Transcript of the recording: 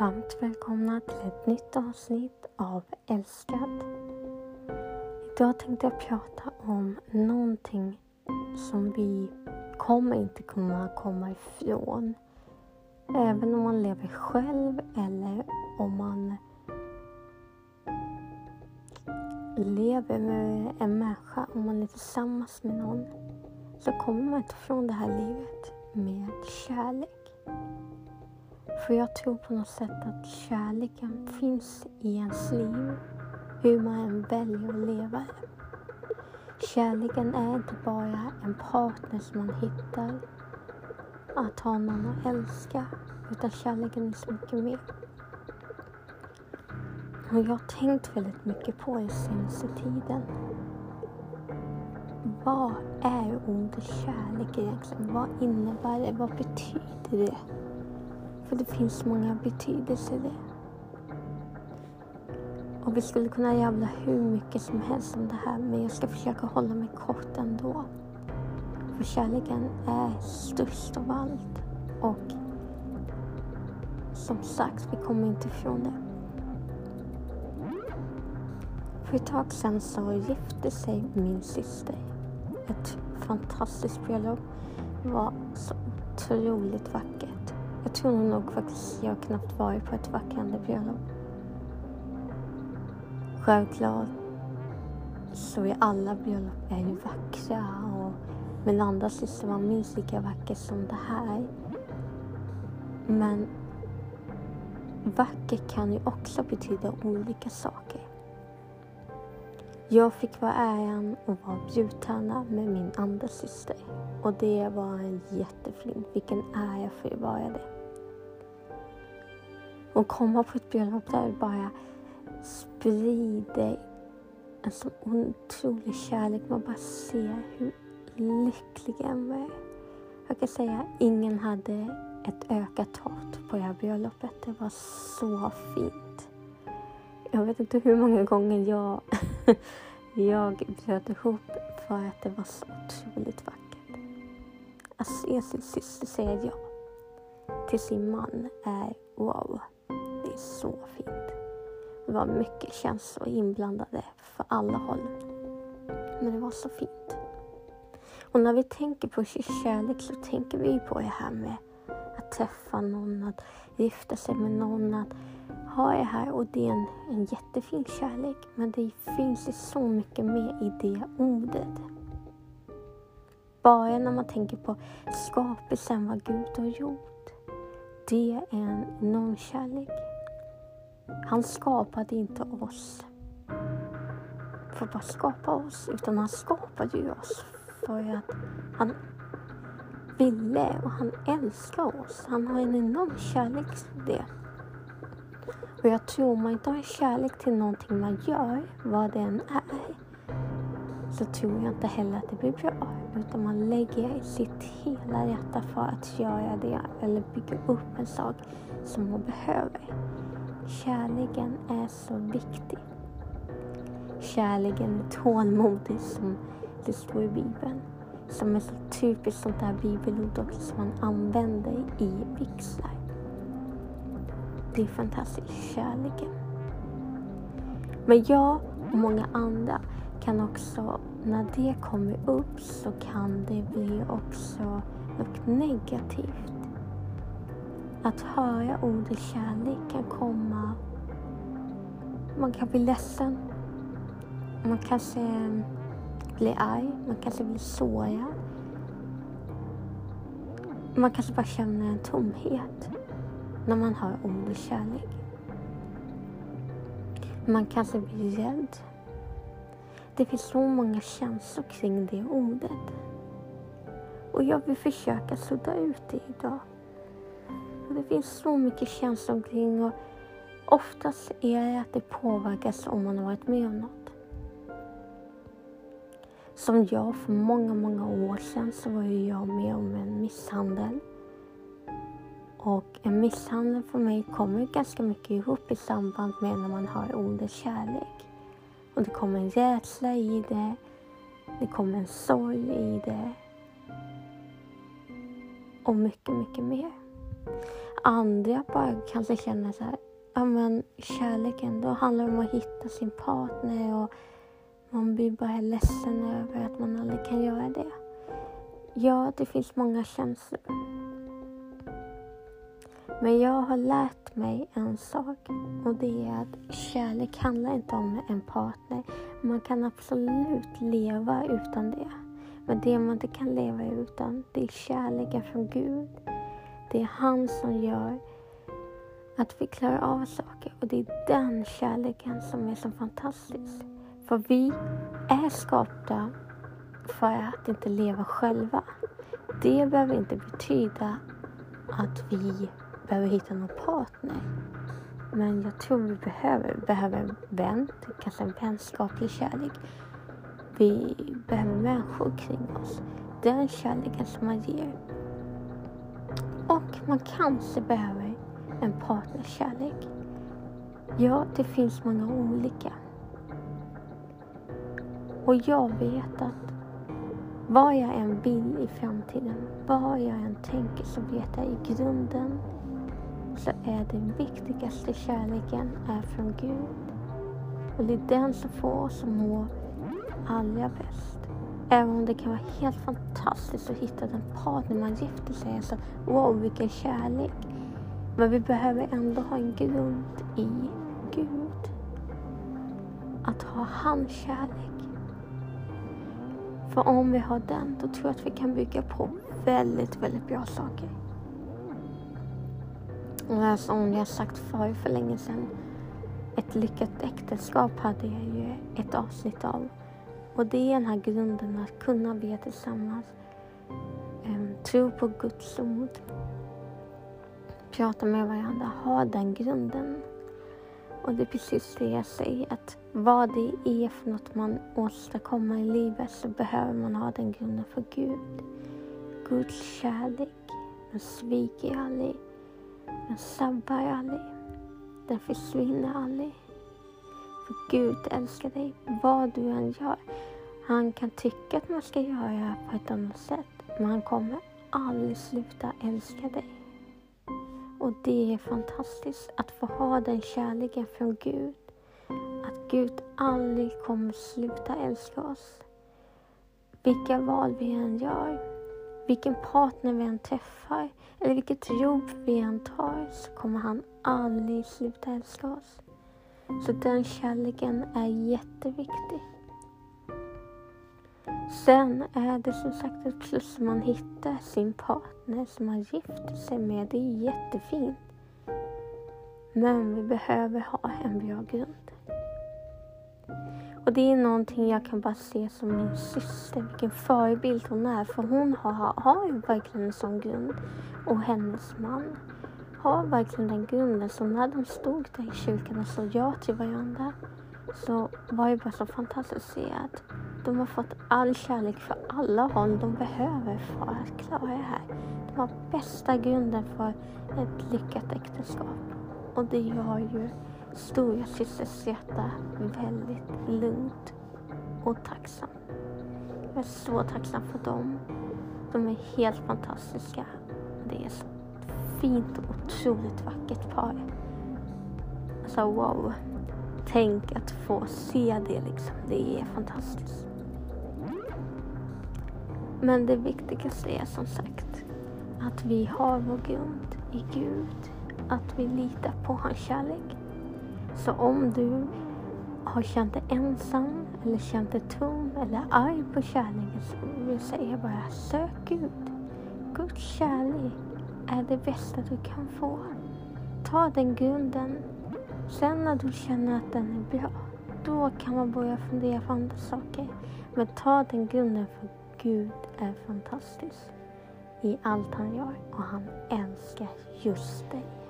Varmt välkomna till ett nytt avsnitt av Älskad. Idag tänkte jag prata om någonting som vi kommer inte kunna komma ifrån. Även om man lever själv eller om man lever med en människa, om man är tillsammans med någon, så kommer man inte ifrån det här livet med kärlek. För jag tror på något sätt att kärleken finns i ens liv, hur man än väljer att leva det. Kärleken är inte bara en partner som man hittar, att ha någon att älska, utan kärleken är så mycket mer. Och jag har tänkt väldigt mycket på det senaste tiden. Vad är ordet kärlek egentligen? Vad innebär det? Vad betyder det? För det finns många betydelser i det. Och vi skulle kunna jävla hur mycket som helst om det här men jag ska försöka hålla mig kort ändå. För kärleken är störst av allt. Och som sagt, vi kommer inte ifrån det. För ett tag sedan så gifte sig min syster. Ett fantastiskt bröllop. Det var så otroligt vackert. Jag tror nog faktiskt jag knappt varit på ett vackrande bröllop. Självklart så är alla bröllop är ju vackra och min andra syster var minst lika vacker som det här. Men vacker kan ju också betyda olika saker. Jag fick vara äran att vara bjudtärna med min andra syster. Och det var en jättefint. Vilken ära för att vara det. Och komma på ett bröllop där det bara sprider en sån otrolig kärlek. Man bara ser hur lyckliga de är. Jag kan säga att ingen hade ett ökat hat på det här bröllopet. Det var så fint. Jag vet inte hur många gånger jag, jag bröt ihop för att det var så otroligt vackert. Alltså, att se sin syster säga ja till sin man är wow. Det är så fint. Det var mycket känslor inblandade för alla håll. Men det var så fint. Och när vi tänker på kärlek så tänker vi på det här med att träffa någon, att gifta sig med någon, att ha det här. Och det är en, en jättefin kärlek. Men det finns ju så mycket mer i det ordet. Bara när man tänker på skapelsen, vad Gud har gjort. Det är en enorm kärlek. Han skapade inte oss för att bara skapa oss, utan han skapade ju oss för att han ville och han älskar oss. Han har en enorm kärlek till det. Och jag tror om man inte har kärlek till någonting man gör, vad det än är, så tror jag inte heller att det blir bra. Utan man lägger sitt hela hjärta för att göra det eller bygga upp en sak som man behöver. Kärleken är så viktig. Kärleken är tålmodig som det står i Bibeln. Som är så typiskt sånt där bibelord också som man använder i vigslar. Det är fantastiskt, kärleken. Men jag och många andra kan också, när det kommer upp så kan det bli också något negativt. Att höra ordet kärlek kan komma... Man kan bli ledsen. Man kanske mm, blir arg. Man kanske blir sårad. Man kanske bara känner en tomhet när man hör ordet kärlek. Man kanske blir rädd. Det finns så många känslor kring det ordet. Och jag vill försöka sudda ut det idag. Och det finns så mycket känslor omkring och oftast är det att det påverkas om man har varit med om något. Som jag för många, många år sedan så var ju jag med om en misshandel. Och en misshandel för mig kommer ganska mycket ihop i samband med när man har ordet kärlek. Och det kommer en rädsla i det. Det kommer en sorg i det. Och mycket, mycket mer andra bara kanske känner så här, ja men kärleken, då handlar det om att hitta sin partner och man blir bara ledsen över att man aldrig kan göra det. Ja, det finns många känslor. Men jag har lärt mig en sak och det är att kärlek handlar inte om en partner. Man kan absolut leva utan det. Men det man inte kan leva utan, det är kärleken från Gud. Det är han som gör att vi klarar av saker och det är den kärleken som är så fantastisk. För vi är skapta för att inte leva själva. Det behöver inte betyda att vi behöver hitta någon partner. Men jag tror vi behöver, behöver en vän, kanske en vänskaplig kärlek. Vi behöver människor kring oss. Den kärleken som man ger. Man kanske behöver en partnerkärlek. Ja, det finns många olika. Och jag vet att vad jag än vill i framtiden, vad jag än tänker så vet jag i grunden så är den viktigaste kärleken är från Gud. Och det är den som får oss att må allra bäst. Även om det kan vara helt fantastiskt att hitta den partner man gifter sig med. Så wow, vilken kärlek. Men vi behöver ändå ha en grund i Gud. Att ha hans kärlek. För om vi har den, då tror jag att vi kan bygga på väldigt, väldigt bra saker. Och alltså, som jag sagt förr för länge sedan, ett lyckat äktenskap hade jag ju ett avsnitt av. Och det är den här grunden att kunna be tillsammans, um, tro på Guds ord, prata med varandra, ha den grunden. Och det är precis det jag säger, att vad det är för något man åstadkommer i livet så behöver man ha den grunden för Gud. Guds kärlek, den sviker aldrig, den sabbar aldrig, den försvinner aldrig. För Gud älskar dig, vad du än gör. Han kan tycka att man ska göra på ett annat sätt, men han kommer aldrig sluta älska dig. Och det är fantastiskt att få ha den kärleken från Gud. Att Gud aldrig kommer sluta älska oss. Vilka val vi än gör, vilken partner vi än träffar eller vilket jobb vi än tar så kommer han aldrig sluta älska oss. Så den kärleken är jätteviktig. Sen är det som sagt ett plus om man hittar sin partner som man gifter sig med. Det är jättefint. Men vi behöver ha en bra grund. Och det är någonting jag kan bara se som min syster, vilken förebild hon är. För hon har, har ju verkligen en sån grund. Och hennes man har verkligen den grunden. Så när de stod där i kyrkan och sa ja till varandra så var det bara så fantastiskt att se att de har fått all kärlek för alla håll de behöver för att klara det här. De har bästa grunden för ett lyckat äktenskap. Och det gör ju stora systers hjärta väldigt lugnt och tacksam. Jag är så tacksam för dem. De är helt fantastiska. Det är så fint och otroligt vackert par. Alltså wow. Tänk att få se det liksom. Det är fantastiskt. Men det viktigaste är som sagt att vi har vår grund i Gud. Att vi litar på hans kärlek. Så om du har känt dig ensam eller känt dig tom eller arg på kärleken så vill jag säga bara sök Gud. Guds kärlek är det bästa du kan få. Ta den grunden. Sen när du känner att den är bra, då kan man börja fundera på andra saker. Men ta den grunden för Gud är fantastisk i allt han gör och han älskar just dig.